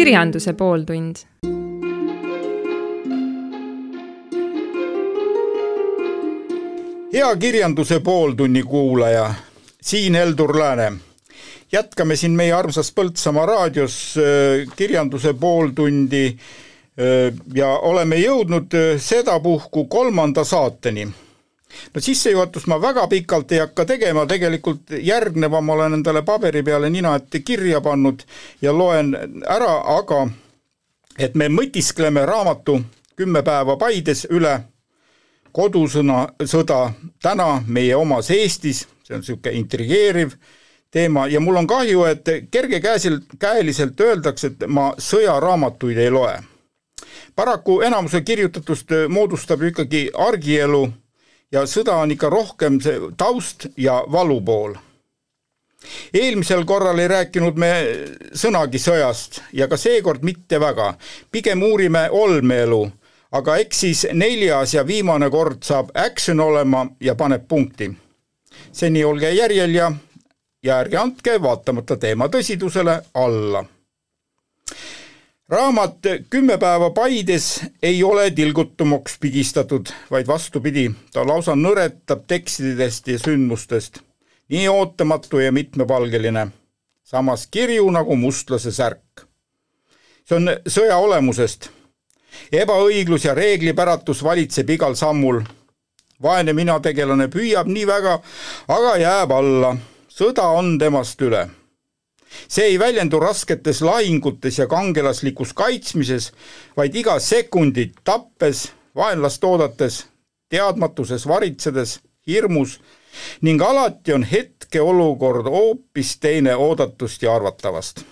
kirjanduse pooltund. hea kirjanduse pooltunni kuulaja, siin Heldur Lääne. jätkame siin meie armsas Põltsamaa raadios äh, kirjanduse pooltundi äh, ja oleme jõudnud äh, sedapuhku kolmanda saateni no sissejuhatust ma väga pikalt ei hakka tegema, tegelikult järgneva ma olen endale paberi peale nina ette kirja pannud ja loen ära, aga et me mõtiskleme raamatu Kümme päeva Paides üle kodusõna, sõda täna meie omas Eestis, see on niisugune intrigeeriv teema ja mul on kahju, et kergekäeliselt, käeliselt öeldakse, et ma sõjaraamatuid ei loe. paraku enamuse kirjutatust moodustab ju ikkagi argielu ja sõda on ikka rohkem see taust ja valu pool. eelmisel korral ei rääkinud me sõnagi sõjast ja ka seekord mitte väga, pigem uurime olmeelu, aga eks siis neljas ja viimane kord saab action olema ja paneb punkti. seni olge järjel ja, ja ärge andke vaatamata teema tõsidusele alla raamat Kümme päeva Paides ei ole tilgutumaks pigistatud, vaid vastupidi, ta lausa nõretab tekstidest ja sündmustest. nii ootamatu ja mitmepalgeline, samas kirju nagu mustlase särk. see on sõja olemusest. ebaõiglus ja reeglipäratus valitseb igal sammul. vaene minategelane püüab nii väga, aga jääb alla. sõda on temast üle see ei väljendu rasketes lahingutes ja kangelaslikus kaitsmises, vaid iga sekundit tappes, vaenlast oodates, teadmatuses varitsedes, hirmus ning alati on hetkeolukord hoopis teine oodatust ja arvatavast.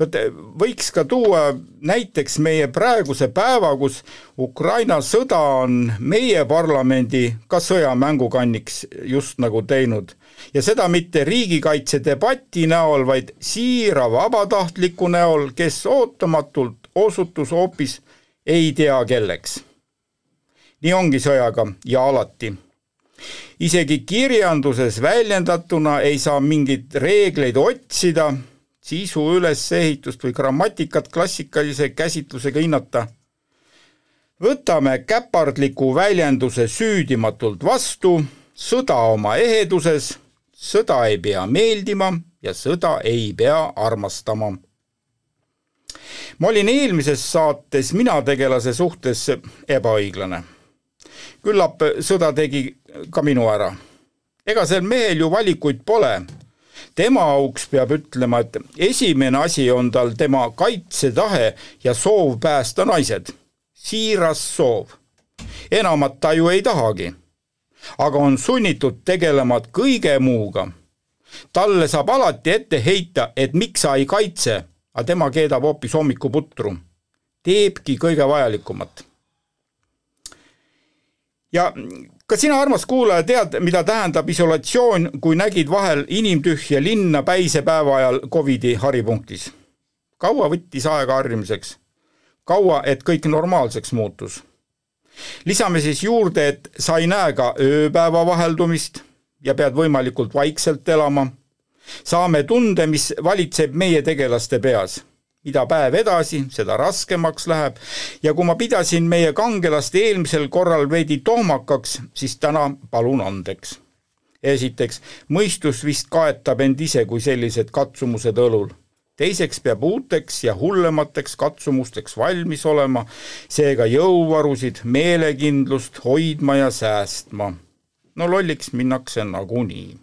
Vot võiks ka tuua näiteks meie praeguse päeva, kus Ukraina sõda on meie parlamendi ka sõjamängukanniks just nagu teinud ja seda mitte riigikaitsedebati näol, vaid siira vabatahtliku näol, kes ootamatult osutus hoopis ei tea kelleks. nii ongi sõjaga ja alati. isegi kirjanduses väljendatuna ei saa mingeid reegleid otsida, sisu ülesehitust või grammatikat klassikalise käsitlusega hinnata võtame käpardliku väljenduse süüdimatult vastu, sõda oma eheduses sõda ei pea meeldima ja sõda ei pea armastama. ma olin eelmises saates mina tegelase suhtes ebaõiglane. küllap sõda tegi ka minu ära. ega sel mehel ju valikuid pole. tema auks peab ütlema, et esimene asi on tal tema kaitsetahe ja soov päästa naised. siiras soov. enamat ta ju ei tahagi aga on sunnitud tegelema kõige muuga. talle saab alati ette heita, et miks sa ei kaitse, aga tema keedab hoopis hommikuputru. teebki kõige vajalikumat. ja kas sina, armas kuulaja, tead, mida tähendab isolatsioon, kui nägid vahel inimtühja linna päisepäeva ajal Covidi haripunktis? kaua võttis aega harjumiseks? kaua, et kõik normaalseks muutus lisame siis juurde, et sa ei näe ka ööpäeva vaheldumist ja pead võimalikult vaikselt elama. saame tunde, mis valitseb meie tegelaste peas. mida päev edasi, seda raskemaks läheb ja kui ma pidasin meie kangelast eelmisel korral veidi tohmakaks, siis täna palun andeks. esiteks, mõistus vist kaetab end ise, kui sellised katsumused õlul teiseks peab uuteks ja hullemateks katsumusteks valmis olema, seega jõuvarusid, meelekindlust hoidma ja säästma. no lolliks minnakse nagunii.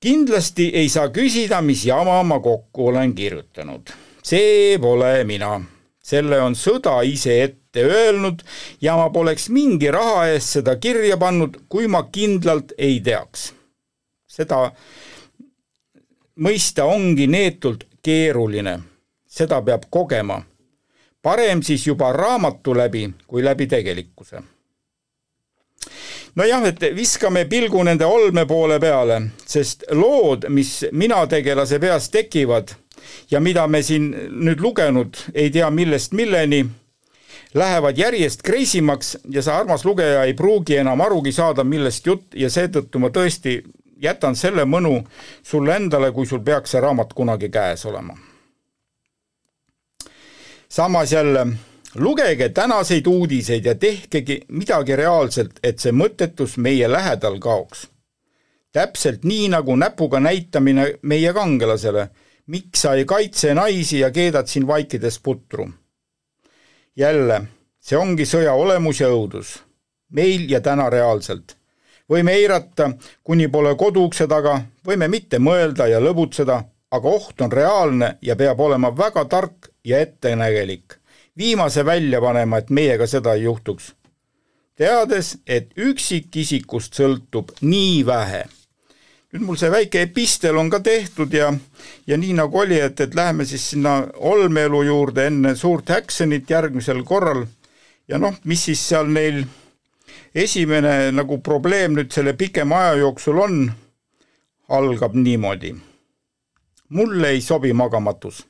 kindlasti ei saa küsida, mis jama ma kokku olen kirjutanud. see pole mina. selle on sõda ise ette öelnud ja ma poleks mingi raha eest seda kirja pannud, kui ma kindlalt ei teaks. seda mõista ongi neetult keeruline, seda peab kogema. parem siis juba raamatu läbi, kui läbi tegelikkuse. nojah, et viskame pilgu nende olme poole peale, sest lood, mis mina tegelase peas tekivad ja mida me siin nüüd lugenud ei tea millest milleni, lähevad järjest kreisimaks ja sa, armas lugeja, ei pruugi enam arugi saada, millest jutt ja seetõttu ma tõesti jätan selle mõnu sulle endale, kui sul peaks see raamat kunagi käes olema. samas jälle lugege tänaseid uudiseid ja tehkegi midagi reaalselt, et see mõttetus meie lähedal kaoks. täpselt nii, nagu näpuga näitamine meie kangelasele, miks sa ei kaitse naisi ja keedad siin vaikides putru. jälle, see ongi sõja olemus ja õudus. meil ja täna reaalselt. Võime eirata, kuni pole koduukse taga, võime mitte mõelda ja lõbutseda, aga oht on reaalne ja peab olema väga tark ja ettenägelik viimase välja panema, et meiega seda ei juhtuks. teades, et üksikisikust sõltub nii vähe. nüüd mul see väike epistel on ka tehtud ja, ja nii nagu oli, et, et läheme siis sinna olmeelu juurde enne suurt Häksenit järgmisel korral ja noh, mis siis seal neil esimene nagu probleem nüüd selle pikema aja jooksul on, algab niimoodi. mulle ei sobi magamatus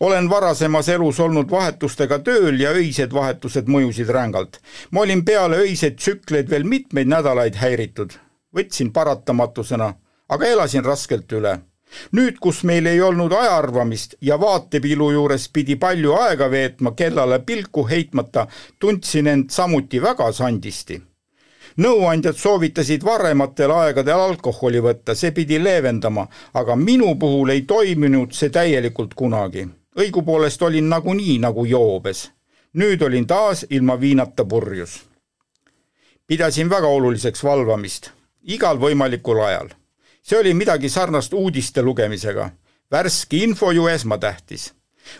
olen varasemas elus olnud vahetustega tööl ja öised vahetused mõjusid rängalt. ma olin peale öiseid tsükleid veel mitmeid nädalaid häiritud. võtsin paratamatusena, aga elasin raskelt üle. Nüüd, kus meil ei olnud ajaarvamist ja vaatepilu juures pidi palju aega veetma kellale pilku heitmata, tundsin end samuti väga sandisti nõuandjad soovitasid varematel aegadel alkoholi võtta, see pidi leevendama, aga minu puhul ei toiminud see täielikult kunagi. õigupoolest olin nagunii nagu joobes. nüüd olin taas ilma viinata purjus. pidasin väga oluliseks valvamist, igal võimalikul ajal. See oli midagi sarnast uudiste lugemisega. värske info ju esmatähtis.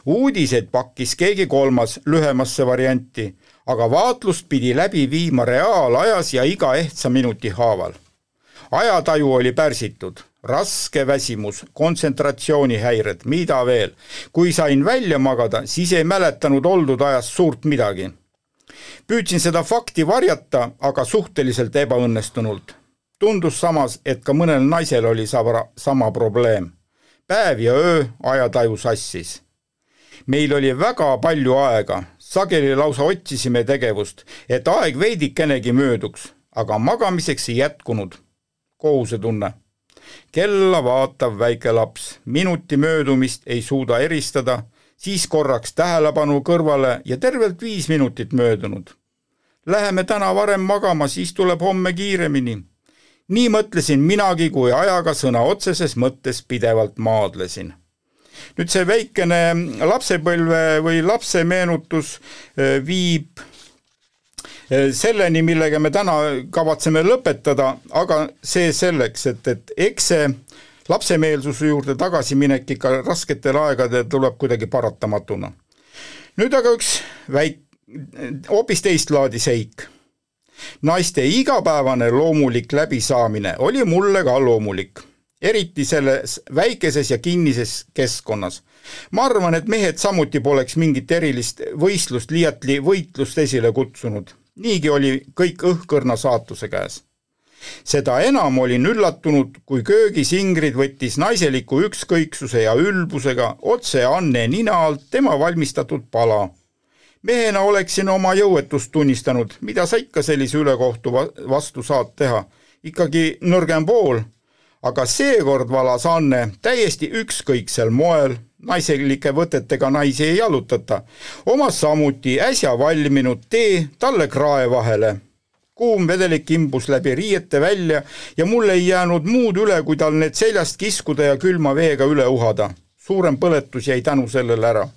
uudiseid pakkis keegi kolmas lühemasse varianti aga vaatlust pidi läbi viima reaalajas ja iga ehtsa minuti haaval. ajataju oli pärsitud, raske väsimus, kontsentratsioonihäired, mida veel. kui sain välja magada, siis ei mäletanud oldud ajast suurt midagi. püüdsin seda fakti varjata, aga suhteliselt ebaõnnestunult. Tundus samas, et ka mõnel naisel oli sama, sama probleem. päev ja öö ajataju sassis meil oli väga palju aega, sageli lausa otsisime tegevust, et aeg veidikenegi mööduks, aga magamiseks ei jätkunud. kohusetunne. kella vaatav väike laps, minuti möödumist ei suuda eristada, siis korraks tähelepanu kõrvale ja tervelt viis minutit möödunud. Läheme täna varem magama, siis tuleb homme kiiremini. Nii mõtlesin minagi, kui ajaga sõna otseses mõttes pidevalt maadlesin nüüd see väikene lapsepõlve või lapse meenutus äh, viib äh, selleni, millega me täna kavatseme lõpetada, aga see selleks, et, et eks see lapsemeelsuse juurde tagasiminek ikka rasketel aegadel tuleb kuidagi paratamatuna. nüüd aga üks väik-, hoopis teist laadi seik. Naiste igapäevane loomulik läbisaamine oli mulle ka loomulik eriti selles väikeses ja kinnises keskkonnas. ma arvan, et mehed samuti poleks mingit erilist võistlust, liiatli võitlust esile kutsunud. niigi oli kõik õhkõrna saatuse käes. seda enam olin üllatunud, kui köögis Ingrid võttis naiseliku ükskõiksuse ja ülbusega otse Anne nina alt tema valmistatud pala mehena oleksin oma jõuetust tunnistanud, mida sa ikka sellise ülekohtu vastu saad teha. ikkagi nõrgem pool aga seekord valas Anne täiesti ükskõiksel moel, naiselike võtetega naisi ei jalutata, omas samuti äsja valminud tee talle krae vahele. kuum vedelik imbus läbi riiete välja ja mul ei jäänud muud üle, kui tal need seljast kiskuda ja külma veega üle uhada. suurem põletus jäi tänu sellele ära.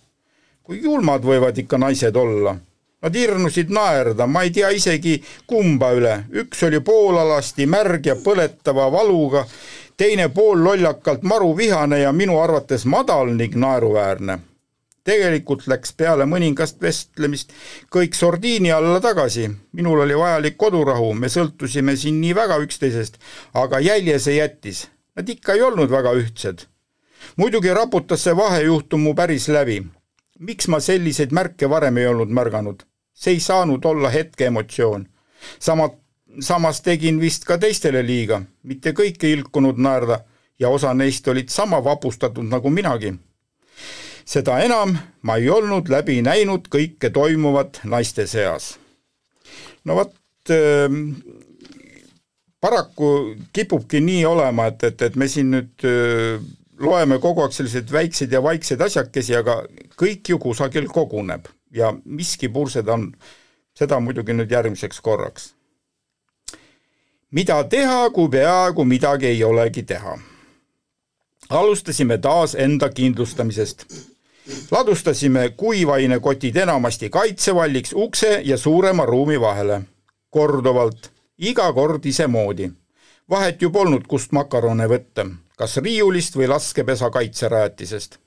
Kui julmad võivad ikka naised olla Nad hirmusid naerda, ma ei tea isegi kumba üle, üks oli poolalasti märg ja põletava valuga, teine pool lollakalt maruvihane ja minu arvates madal ning naeruväärne. tegelikult läks peale mõningast vestlemist kõik sordiini alla tagasi, minul oli vajalik kodurahu, me sõltusime siin nii väga üksteisest, aga jälje see jättis. Nad ikka ei olnud väga ühtsed. muidugi raputas see vahejuhtum mu päris läbi. Miks ma selliseid märke varem ei olnud märganud? see ei saanud olla hetke emotsioon. sama, samas tegin vist ka teistele liiga, mitte kõik ei ilkunud naerda ja osa neist olid sama vapustatud nagu minagi. seda enam ma ei olnud läbi näinud kõike toimuvat naiste seas. no vot äh,, paraku kipubki nii olema, et, et, et me siin nüüd äh, loeme kogu aeg selliseid väikseid ja vaikseid asjakesi, aga kõik ju kusagil koguneb ja miski pursed on, seda muidugi nüüd järgmiseks korraks. mida teha, kui peaaegu midagi ei olegi teha? alustasime taas enda kindlustamisest ladustasime kuivainekotid enamasti kaitsevalliks ukse ja suurema ruumi vahele. korduvalt, iga kord isemoodi. vahet ju polnud, kust makarone võtta, kas riiulist või laskepesa kaitserajatisest.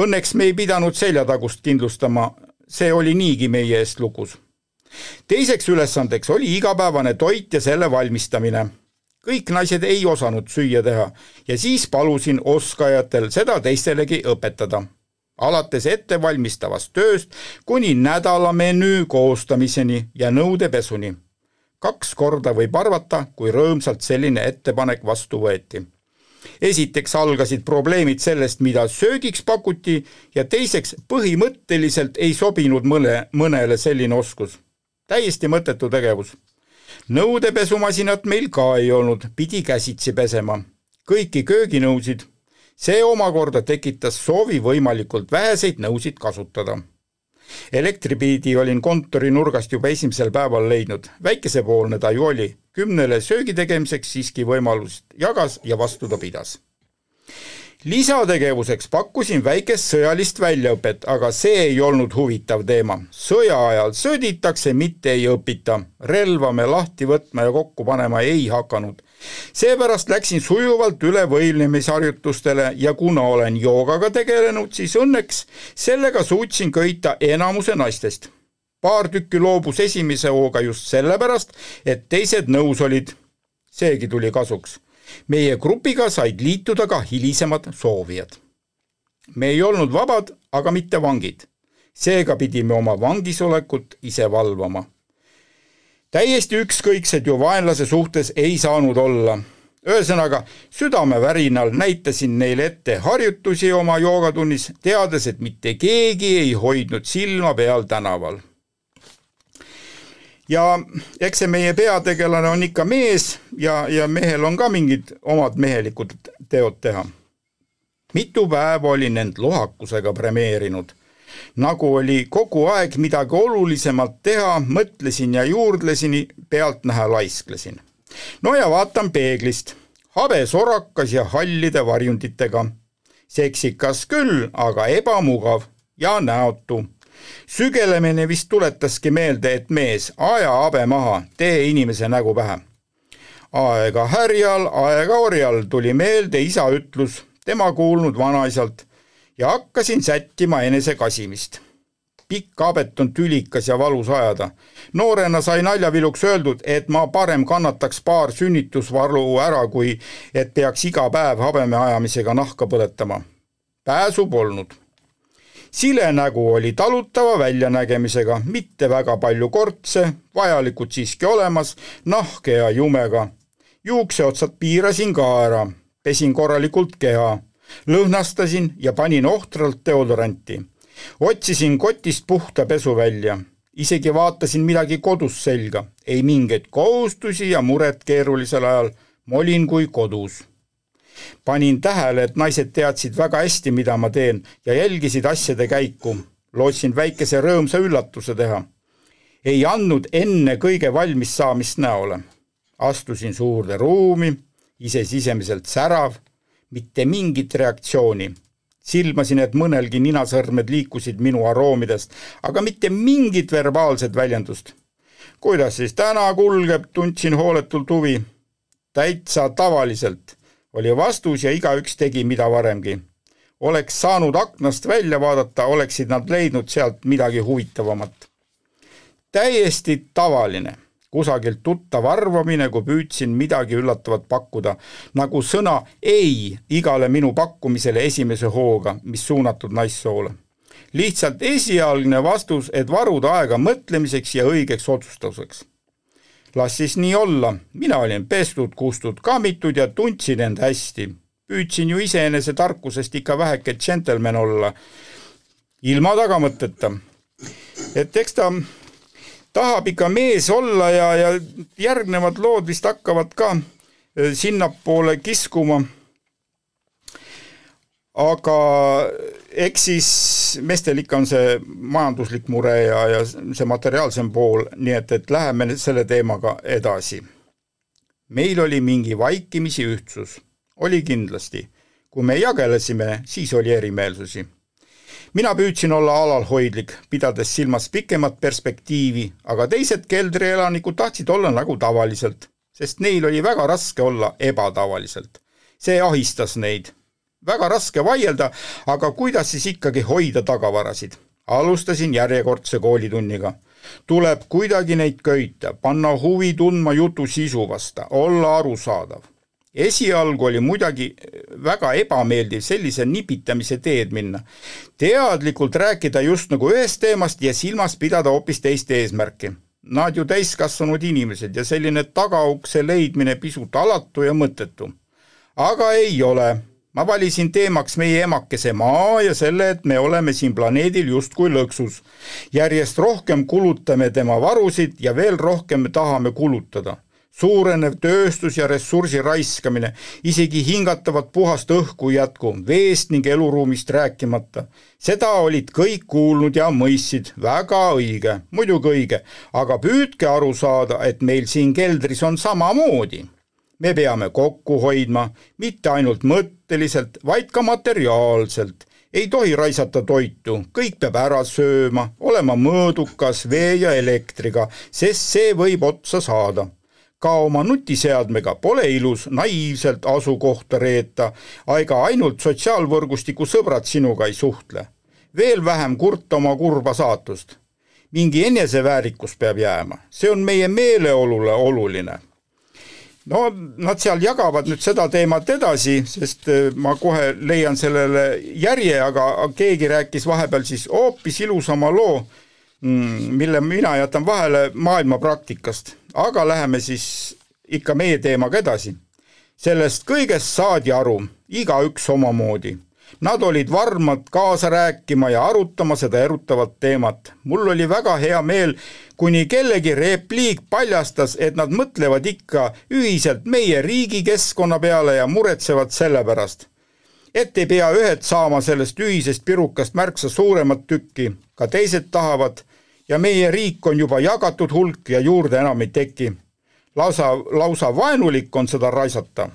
Õnneks me ei pidanud seljatagust kindlustama, see oli niigi meie eest lukus. teiseks ülesandeks oli igapäevane toit ja selle valmistamine kõik naised ei osanud süüa teha ja siis palusin oskajatel seda teistelegi õpetada alates ettevalmistavast tööst kuni nädalamenüü koostamiseni ja nõudepesuni. kaks korda võib arvata, kui rõõmsalt selline ettepanek vastu võeti. Esiteks algasid probleemid sellest, mida söögiks pakuti ja teiseks põhimõtteliselt ei sobinud mõne, mõnele selline oskus. täiesti mõttetu tegevus. nõudepesumasinat meil ka ei olnud, pidi käsitsi pesema. kõiki kööginõusid see omakorda tekitas soovi võimalikult väheseid nõusid kasutada. elektripiidi olin kontori nurgast juba esimesel päeval leidnud, väikesepoolne ta ju oli, kümnele söögi tegemiseks siiski võimalust jagas ja vastu ta pidas lisategevuseks pakkusin väikest sõjalist väljaõpet, aga see ei olnud huvitav teema. sõja ajal sõditakse, mitte ei õpita. relva me lahti võtma ja kokku panema ei hakanud seepärast läksin sujuvalt üle võimlemisharjutustele ja kuna olen joogaga tegelenud, siis õnneks sellega suutsin köita enamuse naistest. Paar tükki loobus esimese hooga just sellepärast, et teised nõus olid. seegi tuli kasuks. meie grupiga said liituda ka hilisemad soovijad. me ei olnud vabad, aga mitte vangid. seega pidime oma vangisolekut ise valvama täiesti ükskõiksed ju vaenlase suhtes ei saanud olla. ühesõnaga, südamevärinal näitasin neile ette harjutusi oma joogatunnis, teades, et mitte keegi ei hoidnud silma peal tänaval. Ja eks see meie peategelane on ikka mees ja, ja mehel on ka mingid omad mehelikud teod teha. mitu päeva olin end lohakusega premeerinud nagu oli kogu aeg midagi olulisemat teha, mõtlesin ja juurdlesin, pealtnäha laisklesin. no ja vaatan peeglist, habesorakas ja hallide varjunditega. seksikas küll, aga ebamugav ja näotu. Sügelemine vist tuletaski meelde, et mees, aja habe maha, tee inimese nägu pähe. aega härjal, aega orjal tuli meelde isa ütlus, tema kuulnud vanaisalt ja hakkasin sättima enese kasimist. pikk habet on tülikas ja valus ajada. noorena sai naljaviluks öeldud, et ma parem kannataks paar sünnitusvalu ära, kui et peaks iga päev habeme ajamisega nahka põletama. pääsu polnud sile nägu oli talutava väljanägemisega, mitte väga palju kortse, vajalikud siiski olemas, nahke ja jumega. juukseotsad piirasin ka ära, pesin korralikult keha lõhnastasin ja panin ohtralt deodoranti. otsisin kotist puhta pesu välja, isegi vaatasin midagi kodus selga, ei mingeid kohustusi ja muret keerulisel ajal, ma olin kui kodus. Panin tähele, et naised teadsid väga hästi, mida ma teen ja jälgisid asjade käiku. lootsin väikese rõõmsa üllatuse teha. ei andnud enne kõige valmis saamist näole. astusin suurde ruumi, ise sisemiselt särav mitte mingit reaktsiooni. silmasin, et mõnelgi ninasõrmed liikusid minu aroomidest, aga mitte mingit verbaalset väljendust. kuidas siis täna kulgeb, tundsin hooletult huvi. täitsa tavaliselt, oli vastus ja igaüks tegi, mida varemgi. oleks saanud aknast välja vaadata, oleksid nad leidnud sealt midagi huvitavamat. täiesti tavaline kusagilt tuttav arvamine, kui püüdsin midagi üllatavat pakkuda, nagu sõna ei igale minu pakkumisele esimese hooga, mis suunatud naissoole. lihtsalt esialgne vastus, et varuda aega mõtlemiseks ja õigeks otsustuseks. Las siis nii olla, mina olin pestud, kustud, kammitud ja tundsin end hästi. püüdsin ju iseenese tarkusest ikka väheke džentelmen olla, ilma tagamõtteta. et eks ta tahab ikka mees olla ja, ja järgnevad lood vist hakkavad ka e, sinnapoole kiskuma. Aga eks siis meestel ikka on see majanduslik mure ja, ja see materiaalsem pool, nii et, et läheme selle teemaga edasi. meil oli mingi vaikimisi ühtsus, oli kindlasti. kui me jagelesime, siis oli erimeelsusi. mina püüdsin olla alalhoidlik, pidades silmas pikemat perspektiivi, aga teised keldrielanikud tahtsid olla nagu tavaliselt, sest neil oli väga raske olla ebatavaliselt. see ahistas neid väga raske vaielda, aga kuidas siis ikkagi hoida tagavarasid? alustasin järjekordse koolitunniga. tuleb kuidagi neid köita, panna huvi tundma jutu sisu vasta, olla arusaadav. esialgu oli muidugi väga ebameeldiv sellise nipitamise teed minna. teadlikult rääkida just nagu ühest teemast ja silmas pidada hoopis teist eesmärki. Nad ju täiskasvanud inimesed ja selline tagaukse leidmine pisut alatu ja mõttetu. aga ei ole ma valisin teemaks meie emakese Maa ja selle, et me oleme siin planeedil justkui lõksus. järjest rohkem kulutame tema varusid ja veel rohkem tahame kulutada. suurenev tööstus ja ressursi raiskamine, isegi hingatavat puhast õhku ei jätku, veest ning eluruumist rääkimata. seda olid kõik kuulnud ja mõistsid, väga õige, muidugi õige, aga püüdke aru saada, et meil siin keldris on samamoodi me peame kokku hoidma, mitte ainult mõtteliselt, vaid ka materiaalselt. ei tohi raisata toitu, kõik peab ära sööma, olema mõõdukas vee ja elektriga, sest see võib otsa saada. ka oma nutiseadmega pole ilus naiivselt asukohta reeta, ega ainult sotsiaalvõrgustiku sõbrad sinuga ei suhtle. veel vähem kurta oma kurba saatust mingi eneseväärikus peab jääma, see on meie meeleolule oluline no nad seal jagavad nüüd seda teemat edasi, sest äh, ma kohe leian sellele järje, aga keegi rääkis vahepeal siis hoopis ilusama loo, mm, mille mina jätan vahele maailma praktikast, aga läheme siis ikka meie teemaga edasi. sellest kõigest saadi aru, igaüks omamoodi Nad olid varmad kaasa rääkima ja arutama seda erutavat teemat. mul oli väga hea meel, kuni kellegi repliik paljastas, et nad mõtlevad ikka ühiselt meie riigi keskkonna peale ja muretsevad selle pärast. et ei pea ühed saama sellest ühisest pirukast märksa suuremat tükki, ka teised tahavad ja meie riik on juba jagatud hulk ja juurde enam ei teki. lausa, lausa vaenulik on seda raisata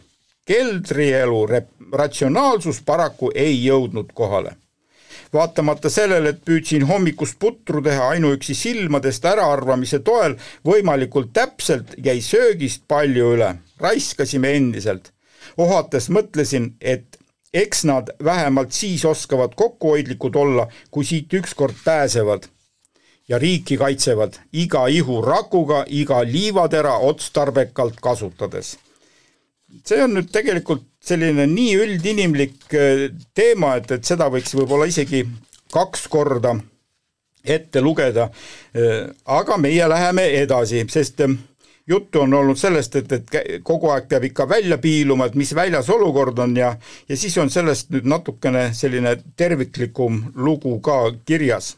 keldrielu ratsionaalsus paraku ei jõudnud kohale. vaatamata sellele, et püüdsin hommikust putru teha ainuüksi silmadest äraarvamise toel võimalikult täpselt, jäi söögist palju üle, raiskasime endiselt. ohates mõtlesin, et eks nad vähemalt siis oskavad kokkuhoidlikud olla, kui siit ükskord pääsevad ja riiki kaitsevad iga ihurakuga, iga liivatera otstarbekalt kasutades see on nüüd tegelikult selline nii üldinimlik äh, teema, et, et seda võiks võib-olla isegi kaks korda ette lugeda, äh, aga meie läheme edasi, sest äh, juttu on olnud sellest, et, et kogu aeg peab ikka välja piiluma, et mis väljas olukord on ja ja siis on sellest nüüd natukene selline terviklikum lugu ka kirjas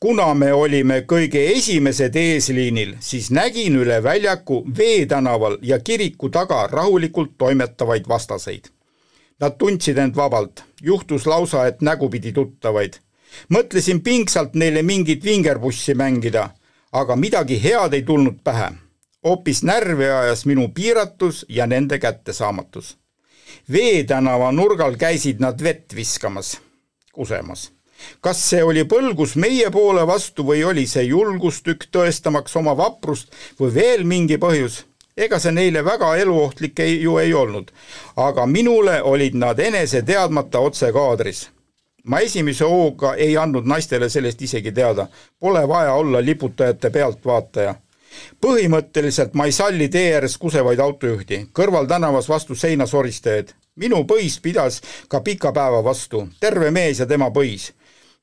kuna me olime kõige esimesed eesliinil, siis nägin üle väljaku Vee tänaval ja kiriku taga rahulikult toimetavaid vastaseid. Nad tundsid end vabalt, juhtus lausa, et nägupidi tuttavaid. mõtlesin pingsalt neile mingit vingerpussi mängida, aga midagi head ei tulnud pähe. hoopis närvi ajas minu piiratus ja nende kättesaamatus. Vee tänava nurgal käisid nad vett viskamas, kusemas kas see oli põlgus meie poole vastu või oli see julgustükk tõestamaks oma vaprust või veel mingi põhjus? ega see neile väga eluohtlik ei, ju ei olnud, aga minule olid nad enese teadmata otse kaadris. ma esimese hooga ei andnud naistele sellest isegi teada, pole vaja olla liputajate pealtvaataja põhimõtteliselt ma ei salli tee ääres kusevaid autojuhti, kõrvaltänavas vastu seina soristajaid. minu põis pidas ka pika päeva vastu, terve mees ja tema põis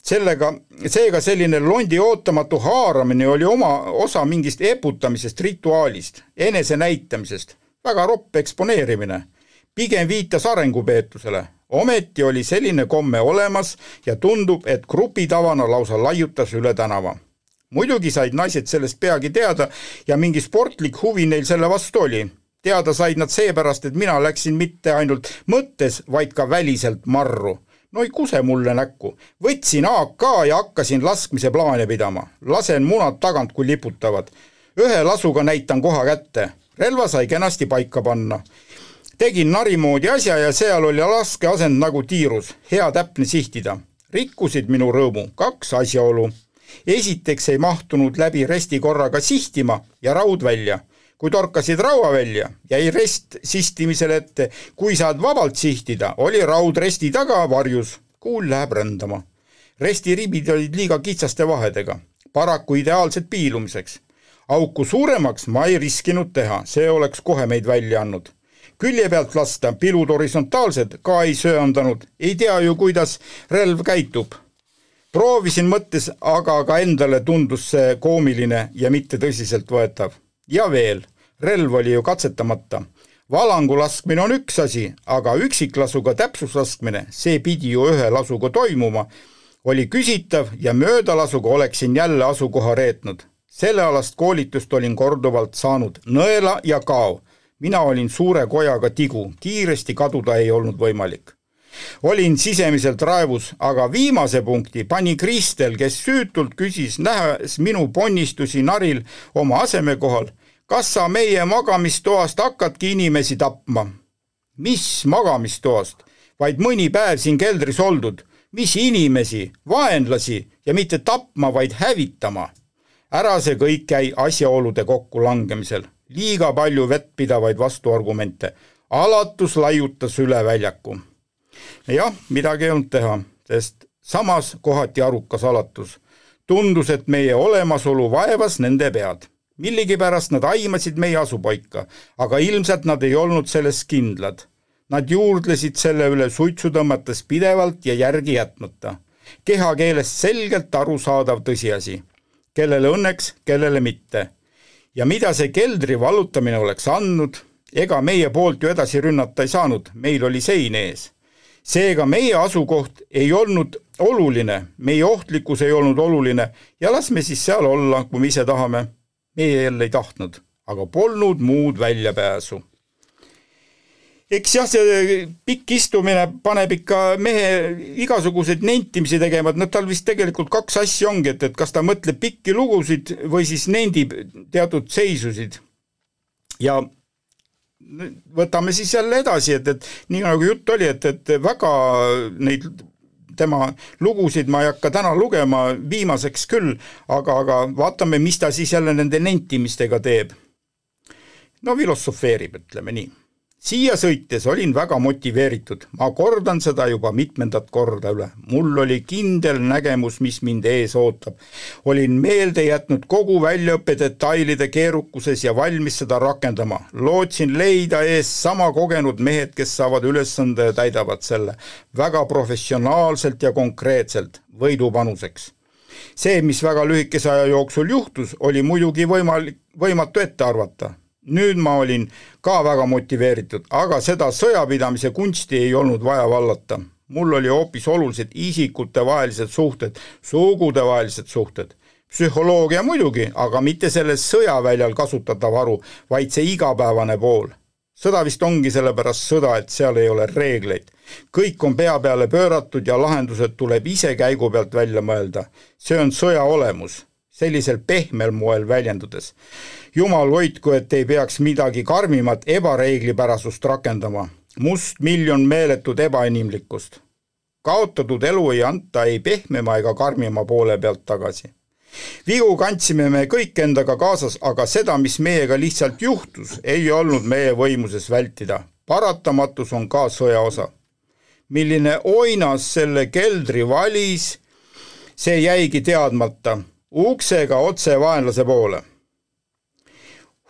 sellega, seega selline londi ootamatu haaramine oli oma osa mingist eputamisest, rituaalist, enesenäitamisest, väga ropp eksponeerimine. pigem viitas arengupeetusele, ometi oli selline komme olemas ja tundub, et grupitavana lausa laiutas üle tänava. muidugi said naised sellest peagi teada ja mingi sportlik huvi neil selle vastu oli. teada said nad seepärast, et mina läksin mitte ainult mõttes, vaid ka väliselt marru no ei kuse mulle näkku. võtsin AK ja hakkasin laskmise plaane pidama. lasen munad tagant, kui liputavad. ühe lasuga näitan koha kätte. relva sai kenasti paika panna. tegin nari moodi asja ja seal oli laskeasend nagu tiirus, hea täpne sihtida. rikkusid minu rõõmu kaks asjaolu. esiteks ei mahtunud läbi resti korraga sihtima ja raud välja kui torkasid raua välja, jäi rest sistimisele ette, kui saad vabalt sihtida, oli raud resti taga varjus, kuul läheb rändama. resti ribid olid liiga kitsaste vahedega, paraku ideaalsed piilumiseks. auku suuremaks ma ei riskinud teha, see oleks kohe meid välja andnud. külje pealt lasta, pilud horisontaalsed ka ei söandanud, ei tea ju, kuidas relv käitub. Proovisin mõttes, aga ka endale tundus see koomiline ja mitte tõsiseltvõetav ja veel, relv oli ju katsetamata. valangu laskmine on üks asi, aga üksiklasuga täpsuslaskmine, see pidi ju ühe lasuga toimuma, oli küsitav ja möödalasuga oleksin jälle asukoha reetnud. sellealast koolitust olin korduvalt saanud, nõela ja kao. mina olin suure kojaga tigu, kiiresti kaduda ei olnud võimalik olin sisemiselt raevus, aga viimase punkti pani Kristel, kes süütult küsis, nähes minu ponnistusi naril oma asemekohal, kas sa meie magamistoast hakkadki inimesi tapma? mis magamistoast, vaid mõni päev siin keldris oldud, mis inimesi, vaenlasi ja mitte tapma, vaid hävitama. ära see kõik jäi asjaolude kokkulangemisel, liiga palju vettpidavaid vastuargumente, alatus laiutas üle väljaku. jah, midagi ei olnud teha, sest samas kohati arukas alatus. tundus, et meie olemasolu vaevas nende pead millegipärast nad aimasid meie asupaika, aga ilmselt nad ei olnud selles kindlad. Nad juurdlesid selle üle suitsu tõmmates pidevalt ja järgi jätmata. kehakeelest selgelt arusaadav tõsiasi. kellele õnneks, kellele mitte. ja mida see keldri vallutamine oleks andnud, ega meie poolt ju edasi rünnata ei saanud, meil oli sein ees. seega meie asukoht ei olnud oluline, meie ohtlikkus ei olnud oluline ja las me siis seal olla, kui me ise tahame meie jälle ei tahtnud, aga polnud muud väljapääsu. eks jah, see pikk istumine paneb ikka mehe igasuguseid nentimisi tegema, et noh, tal vist tegelikult kaks asja ongi, et, et kas ta mõtleb pikki lugusid või siis nendib teatud seisusid. ja võtame siis jälle edasi, et, et nii nagu jutt oli, et, et väga neid tema lugusid ma ei hakka täna lugema, viimaseks küll, aga, aga vaatame, mis ta siis jälle nende nentimistega teeb. no filosofeerib, ütleme nii siia sõites olin väga motiveeritud, ma kordan seda juba mitmendat korda üle. mul oli kindel nägemus, mis mind ees ootab. olin meelde jätnud kogu väljaõppe detailide keerukuses ja valmis seda rakendama. lootsin leida ees sama kogenud mehed, kes saavad ülesande ja täidavad selle väga professionaalselt ja konkreetselt võidupanuseks see, mis väga lühikese aja jooksul juhtus, oli muidugi võimalik, võimatu ette arvata nüüd ma olin ka väga motiveeritud, aga seda sõjapidamise kunsti ei olnud vaja vallata. mul oli hoopis olulised isikutevahelised suhted, sugudevahelised suhted. psühholoogia muidugi, aga mitte selles sõjaväljal kasutatav haru, vaid see igapäevane pool. sõda vist ongi sellepärast sõda, et seal ei ole reegleid. kõik on pea peale pööratud ja lahendused tuleb ise käigu pealt välja mõelda. see on sõja olemus sellisel pehmel moel väljendudes. jumal hoidku, et ei peaks midagi karmimat ebareeglipärasust rakendama. must miljon meeletut ebainimlikkust. kaotatud elu ei anta ei pehmema ega karmima poole pealt tagasi. vigu kandsime me kõik endaga kaasas, aga seda, mis meiega lihtsalt juhtus, ei olnud meie võimuses vältida. paratamatus on ka sõja osa. milline oinas selle keldri valis, see jäigi teadmata uksega otse vaenlase poole.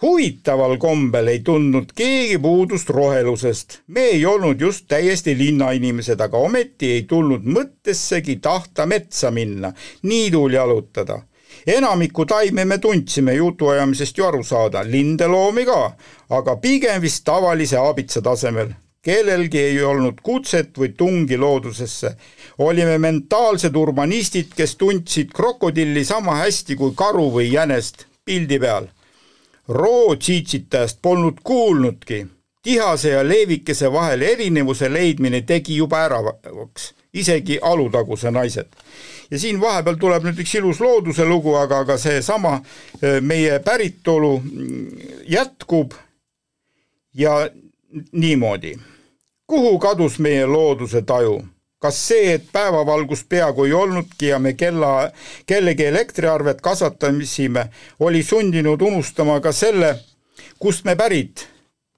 huvitaval kombel ei tundnud keegi puudust rohelusest. me ei olnud just täiesti linnainimesed, aga ometi ei tulnud mõttessegi tahta metsa minna, niidul jalutada enamikku taime me tundsime jutuajamisest ju aru saada, lindeloomi ka, aga pigem vist tavalise aabitsa tasemel kellelgi ei olnud kutset või tungi loodusesse. olime mentaalsed urbanistid, kes tundsid krokodilli sama hästi kui karu või jänest pildi peal. roo tsiitsitajast polnud kuulnudki. tihase ja leevikese vahel erinevuse leidmine tegi juba äravaks. isegi Alutaguse naised. ja siin vahepeal tuleb nüüd üks ilus looduse lugu, aga, aga seesama meie päritolu mm, jätkub ja niimoodi. Kuhu kadus meie looduse taju? kas see, et päevavalgust peaaegu ei olnudki ja me kella, kellegi elektriarvet kasvatasime, oli sundinud unustama ka selle, kust me pärit.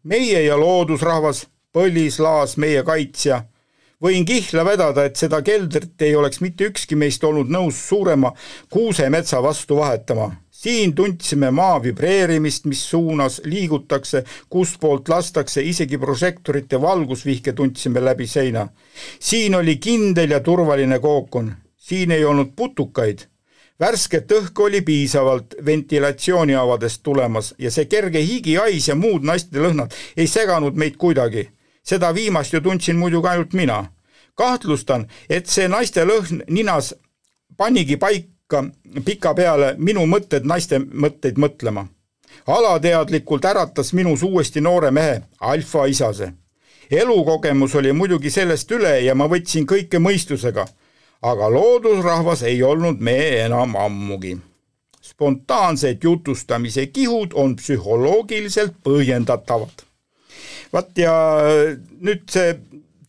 meie ja loodusrahvas, põlislaas, meie kaitsja. võin kihla vedada, et seda keldrit ei oleks mitte ükski meist olnud nõus suurema kuusemetsa vastu vahetama siin tundsime maa vibreerimist, mis suunas liigutakse, kustpoolt lastakse, isegi prožektorite valgusvihke tundsime läbi seina. siin oli kindel ja turvaline kookon, siin ei olnud putukaid. värsket õhku oli piisavalt ventilatsiooniavadest tulemas ja see kerge higihais ja muud naiste lõhnad ei seganud meid kuidagi. seda viimast ju tundsin muidugi ainult mina. kahtlustan, et see naiste lõhn ninas panigi paika hakka pikapeale minu mõtted naiste mõtteid mõtlema. alateadlikult äratas minus uuesti noore mehe, alfaisase. elukogemus oli muidugi sellest üle ja ma võtsin kõike mõistusega, aga loodusrahvas ei olnud me enam ammugi. spontaansed jutustamise kihud on psühholoogiliselt põhjendatavad. vaat ja nüüd see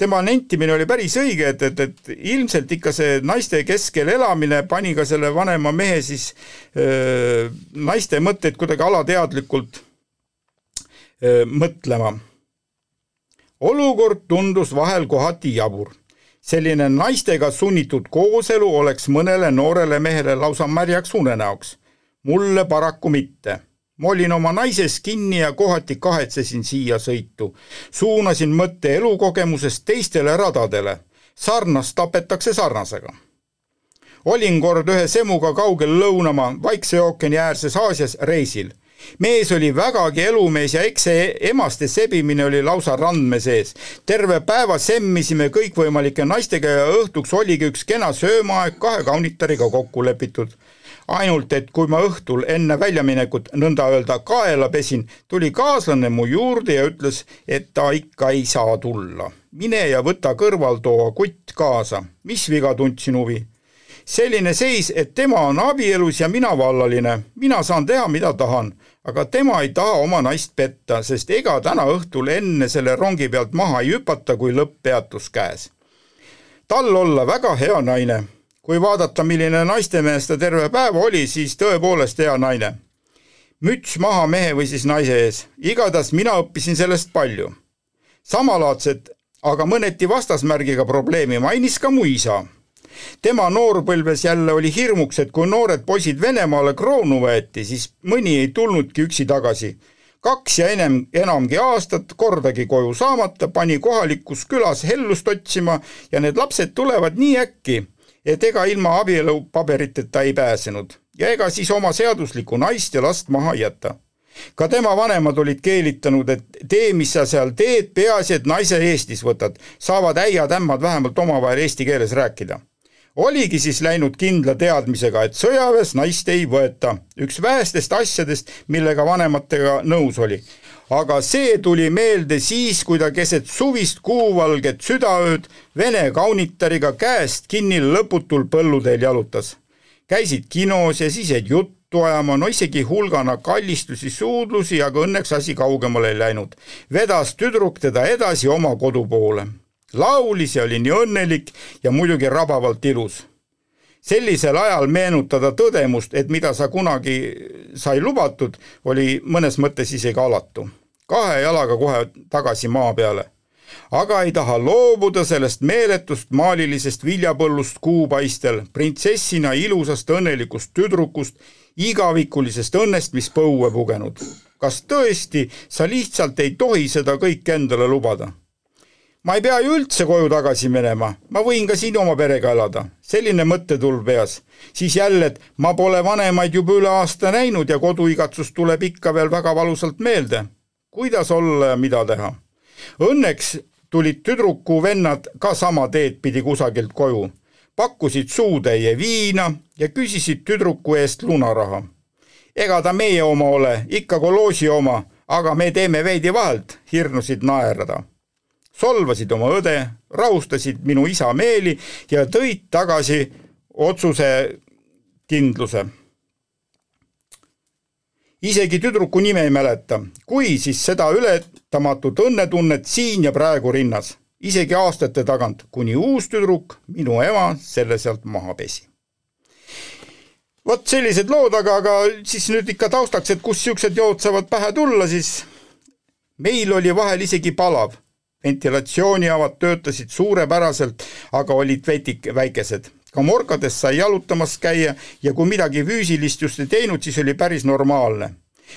tema nentimine oli päris õige, et, et, et ilmselt ikka see naiste keskel elamine pani ka selle vanema mehe siis öö, naiste mõtteid kuidagi alateadlikult öö, mõtlema. olukord tundus vahel kohati jabur. selline naistega sunnitud kooselu oleks mõnele noorele mehele lausa märjaks unenäoks. mulle paraku mitte ma olin oma naises kinni ja kohati kahetsesin siia sõitu. suunasin mõtte elukogemusest teistele radadele. sarnast tapetakse sarnasega. olin kord ühe semuga kaugel lõunamaa Vaikse ookeani äärses Aasias reisil mees oli vägagi elumees ja eks see emaste sebimine oli lausa randme sees. terve päeva semmisime kõikvõimalike naistega ja õhtuks oligi üks kena söömaaeg kahe kaunitariga kokku lepitud ainult et kui ma õhtul enne väljaminekut nõnda öelda kaela pesin, tuli kaaslane mu juurde ja ütles, et ta ikka ei saa tulla. mine ja võta kõrvaltoa kutt kaasa. mis viga tundsin huvi? selline seis, et tema on abielus ja mina vallaline. mina saan teha, mida tahan, aga tema ei taha oma naist petta, sest ega täna õhtul enne selle rongi pealt maha ei hüpata, kui lõpppeatus käes. tal olla väga hea naine kui vaadata, milline naistemees ta terve päev oli, siis tõepoolest hea naine. müts maha mehe või siis naise ees, igatahes mina õppisin sellest palju. samalaadset, aga mõneti vastasmärgiga probleemi mainis ka mu isa. tema noorpõlves jälle oli hirmuks, et kui noored poisid Venemaale kroonu võeti, siis mõni ei tulnudki üksi tagasi kaks ja enem, enamgi aastat kordagi koju saamata, pani kohalikus külas hellust otsima ja need lapsed tulevad nii äkki, et ega ilma abielupaberiteta ei pääsenud ja ega siis oma seaduslikku naist ja last maha ei jäta. ka tema vanemad olid keelitanud, et tee, mis sa seal teed, peaasi, et naise Eestis võtad, saavad äiad-ämmad vähemalt omavahel eesti keeles rääkida. Oligi siis läinud kindla teadmisega, et sõjaväes naist ei võeta, üks vähestest asjadest, millega vanematega nõus oli aga see tuli meelde siis, kui ta keset suvist kuuvalget südaööd vene kaunitariga käest kinni lõputul põlluteel jalutas. käisid kinos ja siis jäid juttu ajama, no isegi hulgana kallistusi, suudlusi, aga õnneks asi kaugemale ei läinud. vedas tüdruk teda edasi oma kodu poole. laulis ja oli nii õnnelik ja muidugi rabavalt ilus sellisel ajal meenutada tõdemust, et mida sa kunagi sai lubatud, oli mõnes mõttes isegi alatu kahe jalaga kohe tagasi maa peale. aga ei taha loobuda sellest meeletust maalilisest viljapõllust kuupaistel, printsessina ilusast õnnelikust tüdrukust, igavikulisest õnnest, mis põue pugenud. kas tõesti sa lihtsalt ei tohi seda kõike endale lubada? ma ei pea ju üldse koju tagasi minema, ma võin ka siin oma perega elada. selline mõttetulv peas. siis jälle, et ma pole vanemaid juba üle aasta näinud ja koduigatsus tuleb ikka veel väga valusalt meelde kuidas olla ja mida teha. Õnneks tulid tüdruku vennad ka sama teed pidi kusagilt koju, pakkusid suutäie viina ja küsisid tüdruku eest lunaraha. ega ta meie oma ole, ikka koloosi oma, aga me teeme veidi vahelt, hirnusid naerda. solvasid oma õde, rahustasid minu isa meeli ja tõid tagasi otsuse kindluse. Isegi tüdruku nime ei mäleta, kui siis seda ületamatut õnnetunnet siin ja praegu rinnas, isegi aastate tagant, kuni uus tüdruk, minu ema, selle sealt maha pesi vot sellised lood, aga, aga siis nüüd ikka taustaks, et kust niisugused jood saavad pähe tulla, siis meil oli vahel isegi palav. ventilatsiooniavad töötasid suurepäraselt, aga olid vetik-, väikesed. Ka morkades sai jalutamas käia ja kui midagi füüsilist just ei teinud, siis oli päris normaalne.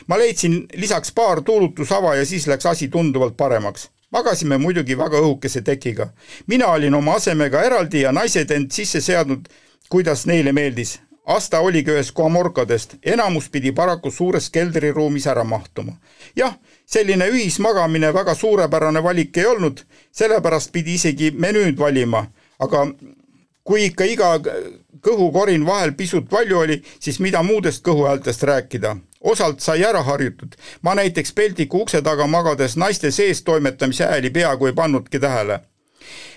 ma leidsin lisaks paar tuulutusava ja siis läks asi tunduvalt paremaks magasime muidugi väga õhukese tekiga. mina olin oma asemega eraldi ja naised end sisse seadnud, kuidas neile meeldis Asta oligi ühes komorkadest, enamus pidi paraku suures keldriruumis ära mahtuma. jah, selline ühismagamine väga suurepärane valik ei olnud, sellepärast pidi isegi menüüd valima, aga kui ikka iga kõhukorin vahel pisut palju oli, siis mida muudest kõhuhäältest rääkida. osalt sai ära harjutud, ma näiteks peldiku ukse taga magades naiste sees toimetamise hääli peaaegu ei pannudki tähele.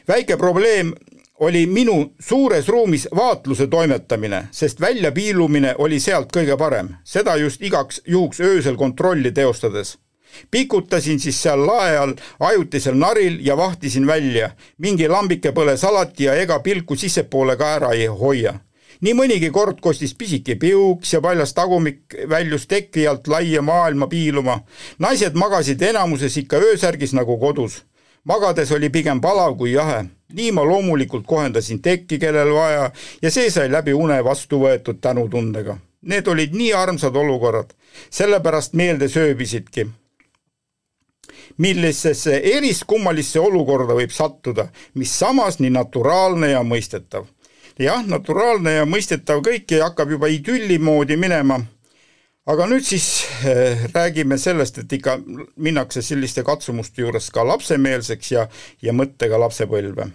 väike probleem oli minu suures ruumis vaatluse toimetamine, sest väljapiilumine oli sealt kõige parem, seda just igaks juhuks öösel kontrolli teostades. Pikutasin siis seal lae all ajutisel naril ja vahtisin välja, mingi lambike põles alati ja ega pilku sissepoole ka ära ei hoia nii mõnigi kord kostis pisike piuks ja paljas tagumik väljus teki alt laia maailma piiluma. naised magasid enamuses ikka öösärgis nagu kodus magades oli pigem palav kui jahe. nii ma loomulikult kohendasin tekki, kellel vaja, ja see sai läbi une vastu võetud tänutundega. Need olid nii armsad olukorrad, sellepärast meelde sööbisidki. Millisesse eriskummalisse olukorda võib sattuda, mis samas nii naturaalne ja mõistetav. jah, naturaalne ja mõistetav kõik ja hakkab juba idülli moodi minema aga nüüd siis äh, räägime sellest, et ikka minnakse selliste katsumuste juures ka lapsemeelseks ja, ja mõttega lapsepõlve.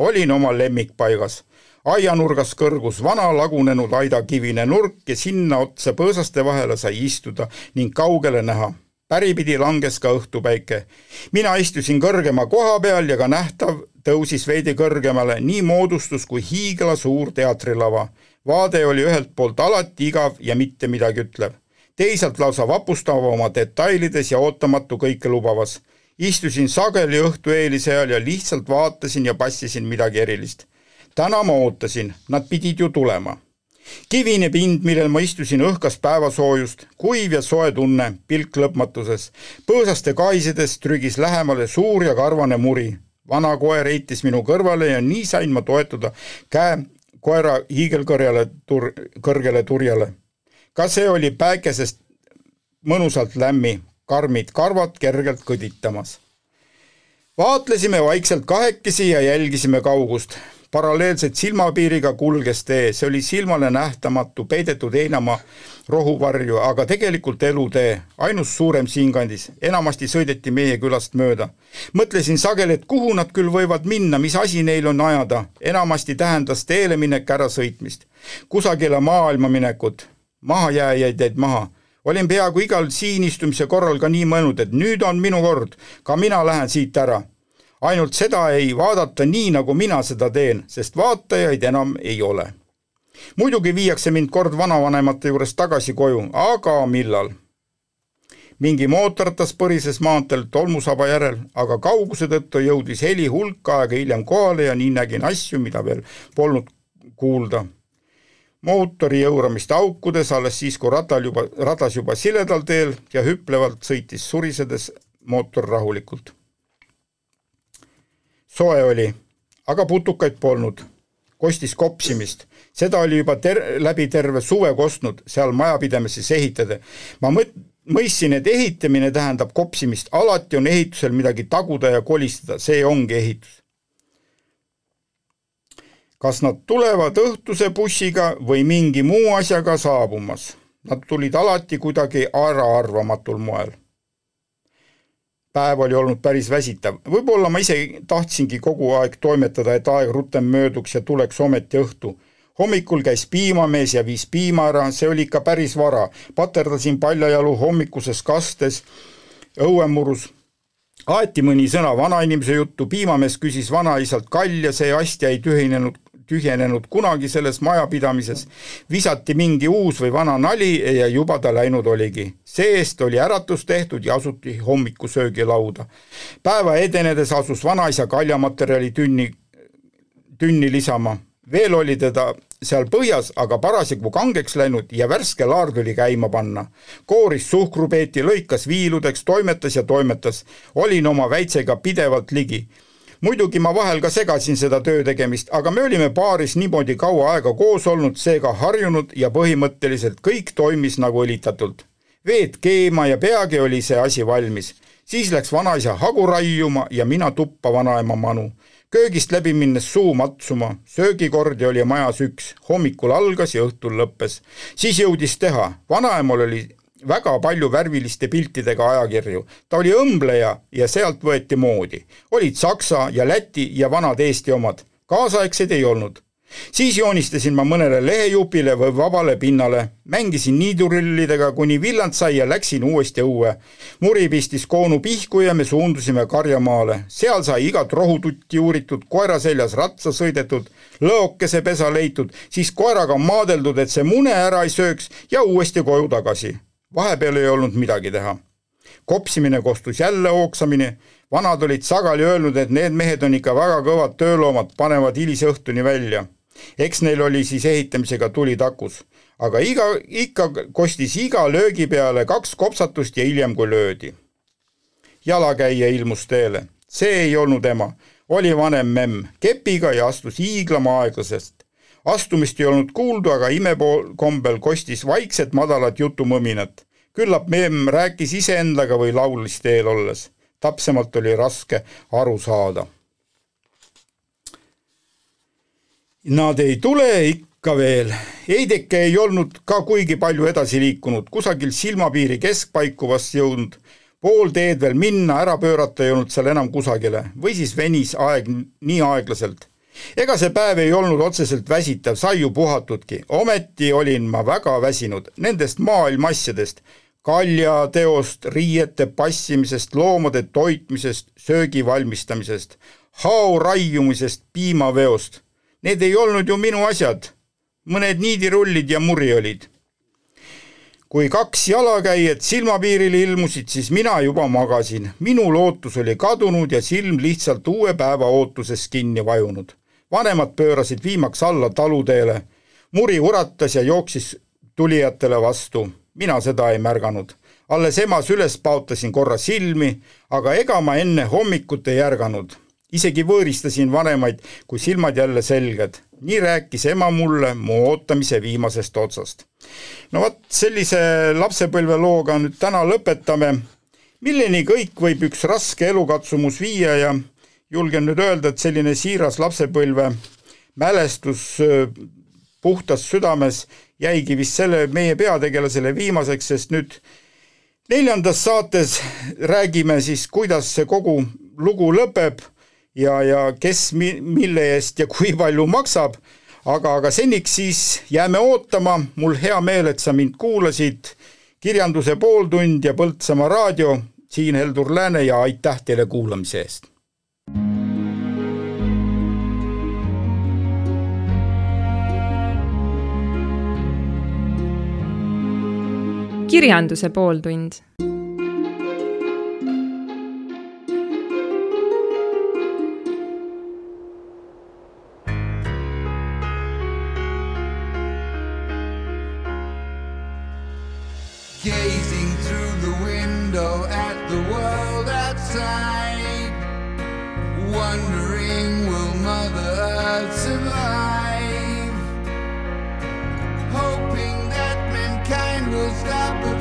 olin oma lemmikpaigas, aianurgas kõrgus vana lagunenud aidakivine nurk ja sinna otsa põõsaste vahele sai istuda ning kaugele näha. Päripidi langes ka õhtupäike. mina istusin kõrgema koha peal ja ka nähtav tõusis veidi kõrgemale, nii moodustus kui hiiglasuur teatrilava vaade oli ühelt poolt alati igav ja mitte midagi ütlev, teisalt lausa vapustav oma detailides ja ootamatu kõike lubavas. istusin sageli õhtu eelise ajal ja lihtsalt vaatasin ja passisin midagi erilist. täna ma ootasin, nad pidid ju tulema. Kivine pind, millel ma istusin, õhkas päevasoojust, kuiv ja soe tunne, pilk lõpmatuses. põõsaste kaisedes trügis lähemale suur ja karvane muri vana koer heitis minu kõrvale ja nii sain ma toetuda käe koera hiigelkõrjale tur-, kõrgele turjale. ka see oli päikesest mõnusalt lämmi, karmid karvad kergelt kõditamas. vaatlesime vaikselt kahekesi ja jälgisime kaugust paralleelselt silmapiiriga kulges tee, see oli silmale nähtamatu, peidetud heinamaa rohuvarju, aga tegelikult elutee, ainus suurem siinkandis, enamasti sõideti meie külast mööda. mõtlesin sageli, et kuhu nad küll võivad minna, mis asi neil on ajada, enamasti tähendas teele minek ärasõitmist, kusagile maailma minekut, mahajääjaid jäid maha. Olin peaaegu igal siin istumise korral ka nii mõelnud, et nüüd on minu kord, ka mina lähen siit ära ainult seda ei vaadata nii, nagu mina seda teen, sest vaatajaid enam ei ole. muidugi viiakse mind kord vanavanemate juurest tagasi koju, aga millal? mingi mootorratas põrises maanteel tolmusaba järel, aga kauguse tõttu jõudis heli hulk aega hiljem kohale ja nii nägin asju, mida veel polnud kuulda. mootori jõuramist aukudes alles siis, kui ratal juba, radas juba siledal teel ja hüplevalt sõitis surisedes mootor rahulikult soe oli, aga putukaid polnud. kostis kopsimist, seda oli juba ter-, läbi terve suve kostnud seal majapidamises ehitada. ma mõt-, mõistsin, et ehitamine tähendab kopsimist, alati on ehitusel midagi taguda ja kolistada, see ongi ehitus. kas nad tulevad õhtuse bussiga või mingi muu asjaga saabumas? Nad tulid alati kuidagi äraarvamatul moel päev oli olnud päris väsitav. võib-olla ma ise tahtsingi kogu aeg toimetada, et aeg rutem mööduks ja tuleks ometi õhtu. hommikul käis piimamees ja viis piima ära, see oli ikka päris vara. paterdasin paljajalu hommikuses kastes õuemurus. aeti mõni sõna vanainimese juttu, piimamees küsis vanaisalt kalja, see ast jäi tühinenud, tühjenenud kunagi selles majapidamises, visati mingi uus või vana nali ja juba ta läinud oligi. see-eest oli äratus tehtud ja asuti hommikusöögilauda. päeva edenedes asus vanaisa kaljamaterjali tünni, tünni lisama. veel oli teda seal põhjas aga parasjagu kangeks läinud ja värske laar tuli käima panna. kooris suhkrupeeti, lõikas viiludeks, toimetas ja toimetas. olin oma väitsega pidevalt ligi muidugi ma vahel ka segasin seda töö tegemist, aga me olime paaris niimoodi kaua aega koos olnud, seega harjunud ja põhimõtteliselt kõik toimis nagu õlitatult. veed keema ja peagi oli see asi valmis. siis läks vanaisa hagu raiuma ja mina tuppa vanaema manu köögist läbi minnes suu matsuma, söögikordi oli majas üks, hommikul algas ja õhtul lõppes. siis jõudis teha, vanaemal oli väga palju värviliste piltidega ajakirju. ta oli õmbleja ja sealt võeti moodi. olid Saksa ja Läti ja vanad Eesti omad, kaasaegseid ei olnud siis joonistasin ma mõnele lehejupile või vabale pinnale, mängisin niidurullidega, kuni villand sai ja läksin uuesti õue. muri pistis koonu pihku ja me suundusime karjamaale. seal sai igat rohututti uuritud, koera seljas ratsa sõidetud, lõokese pesa leitud, siis koeraga maadeldud, et see mune ära ei sööks ja uuesti koju tagasi vahepeal ei olnud midagi teha. kopsimine kostus jälle ooksamine, vanad olid sageli öelnud, et need mehed on ikka väga kõvad tööloomad, panevad hilisõhtuni välja. eks neil oli siis ehitamisega tuli takus. aga iga, ikka kostis iga löögi peale kaks kopsatust ja hiljem, kui löödi. jalakäija ilmus teele, see ei olnud ema, oli vanem memm, kepiga ja astus hiiglama aeglasest astumist ei olnud kuulda, aga imekombel kostis vaikset madalat jutumõminat. küllap memm rääkis iseendaga või laulis teel olles. täpsemalt oli raske aru saada. Nad ei tule ikka veel. Heideke ei olnud ka kuigi palju edasi liikunud, kusagil silmapiiri keskpaiku vast jõudnud pool teed veel minna, ära pöörata ei olnud seal enam kusagile või siis venis aeg nii aeglaselt ega see päev ei olnud otseselt väsitav, sai ju puhatudki, ometi olin ma väga väsinud nendest maailma asjadest, kaljateost, riiete passimisest, loomade toitmisest, söögi valmistamisest, hao raiumisest, piimaveost. Need ei olnud ju minu asjad. mõned niidirullid ja muri olid. kui kaks jalakäijat silmapiirile ilmusid, siis mina juba magasin. minu lootus oli kadunud ja silm lihtsalt uue päeva ootuses kinni vajunud vanemad pöörasid viimaks alla taluteele. muri uratas ja jooksis tulijatele vastu, mina seda ei märganud. alles emas üles paotasin korra silmi, aga ega ma enne hommikut ei ärganud. isegi võõristasin vanemaid, kui silmad jälle selged. nii rääkis ema mulle mu ootamise viimasest otsast. no vot, sellise lapsepõlvelooga nüüd täna lõpetame milleni kõik võib üks raske elukatsumus viia ja julgen nüüd öelda, et selline siiras lapsepõlve mälestus puhtas südames jäigi vist selle meie peategelasele viimaseks, sest nüüd neljandas saates räägime siis, kuidas see kogu lugu lõpeb ja, ja kes mi-, mille eest ja kui palju maksab, aga, aga seniks siis jääme ootama, mul hea meel, et sa mind kuulasid, kirjanduse pooltund ja Põltsamaa raadio, siin Heldur Lääne ja aitäh teile kuulamise eest! Kirjanduse pooltund. Gazing through the window But